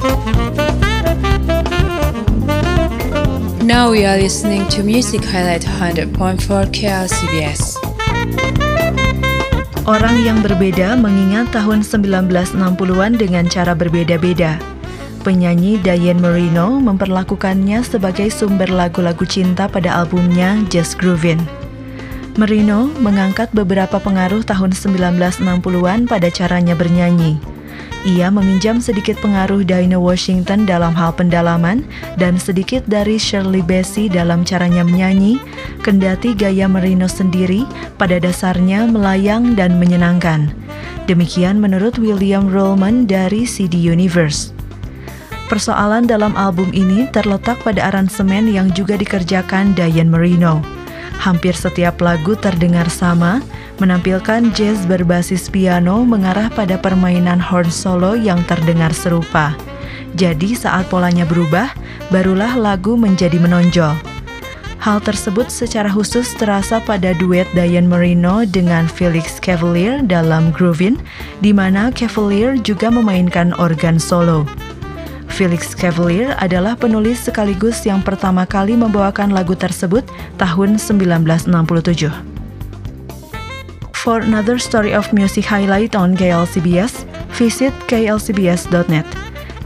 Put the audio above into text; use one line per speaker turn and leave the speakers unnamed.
Now we are listening to Music Highlight 100.4 KLCBS.
Orang yang berbeda mengingat tahun 1960-an dengan cara berbeda-beda. Penyanyi Diane Marino memperlakukannya sebagai sumber lagu-lagu cinta pada albumnya Just Groovin'. Marino mengangkat beberapa pengaruh tahun 1960-an pada caranya bernyanyi. Ia meminjam sedikit pengaruh Dinah Washington dalam hal pendalaman dan sedikit dari Shirley Bassey dalam caranya menyanyi, kendati gaya Merino sendiri pada dasarnya melayang dan menyenangkan. Demikian menurut William Rollman dari CD Universe. Persoalan dalam album ini terletak pada aransemen yang juga dikerjakan Diane Marino. Hampir setiap lagu terdengar sama, menampilkan jazz berbasis piano mengarah pada permainan horn solo yang terdengar serupa. Jadi saat polanya berubah, barulah lagu menjadi menonjol. Hal tersebut secara khusus terasa pada duet Diane Marino dengan Felix Cavalier dalam Groovin, di mana Cavalier juga memainkan organ solo. Felix Cavalier adalah penulis sekaligus yang pertama kali membawakan lagu tersebut tahun 1967. For another story of music highlight on KLCBS, visit klcbs.net.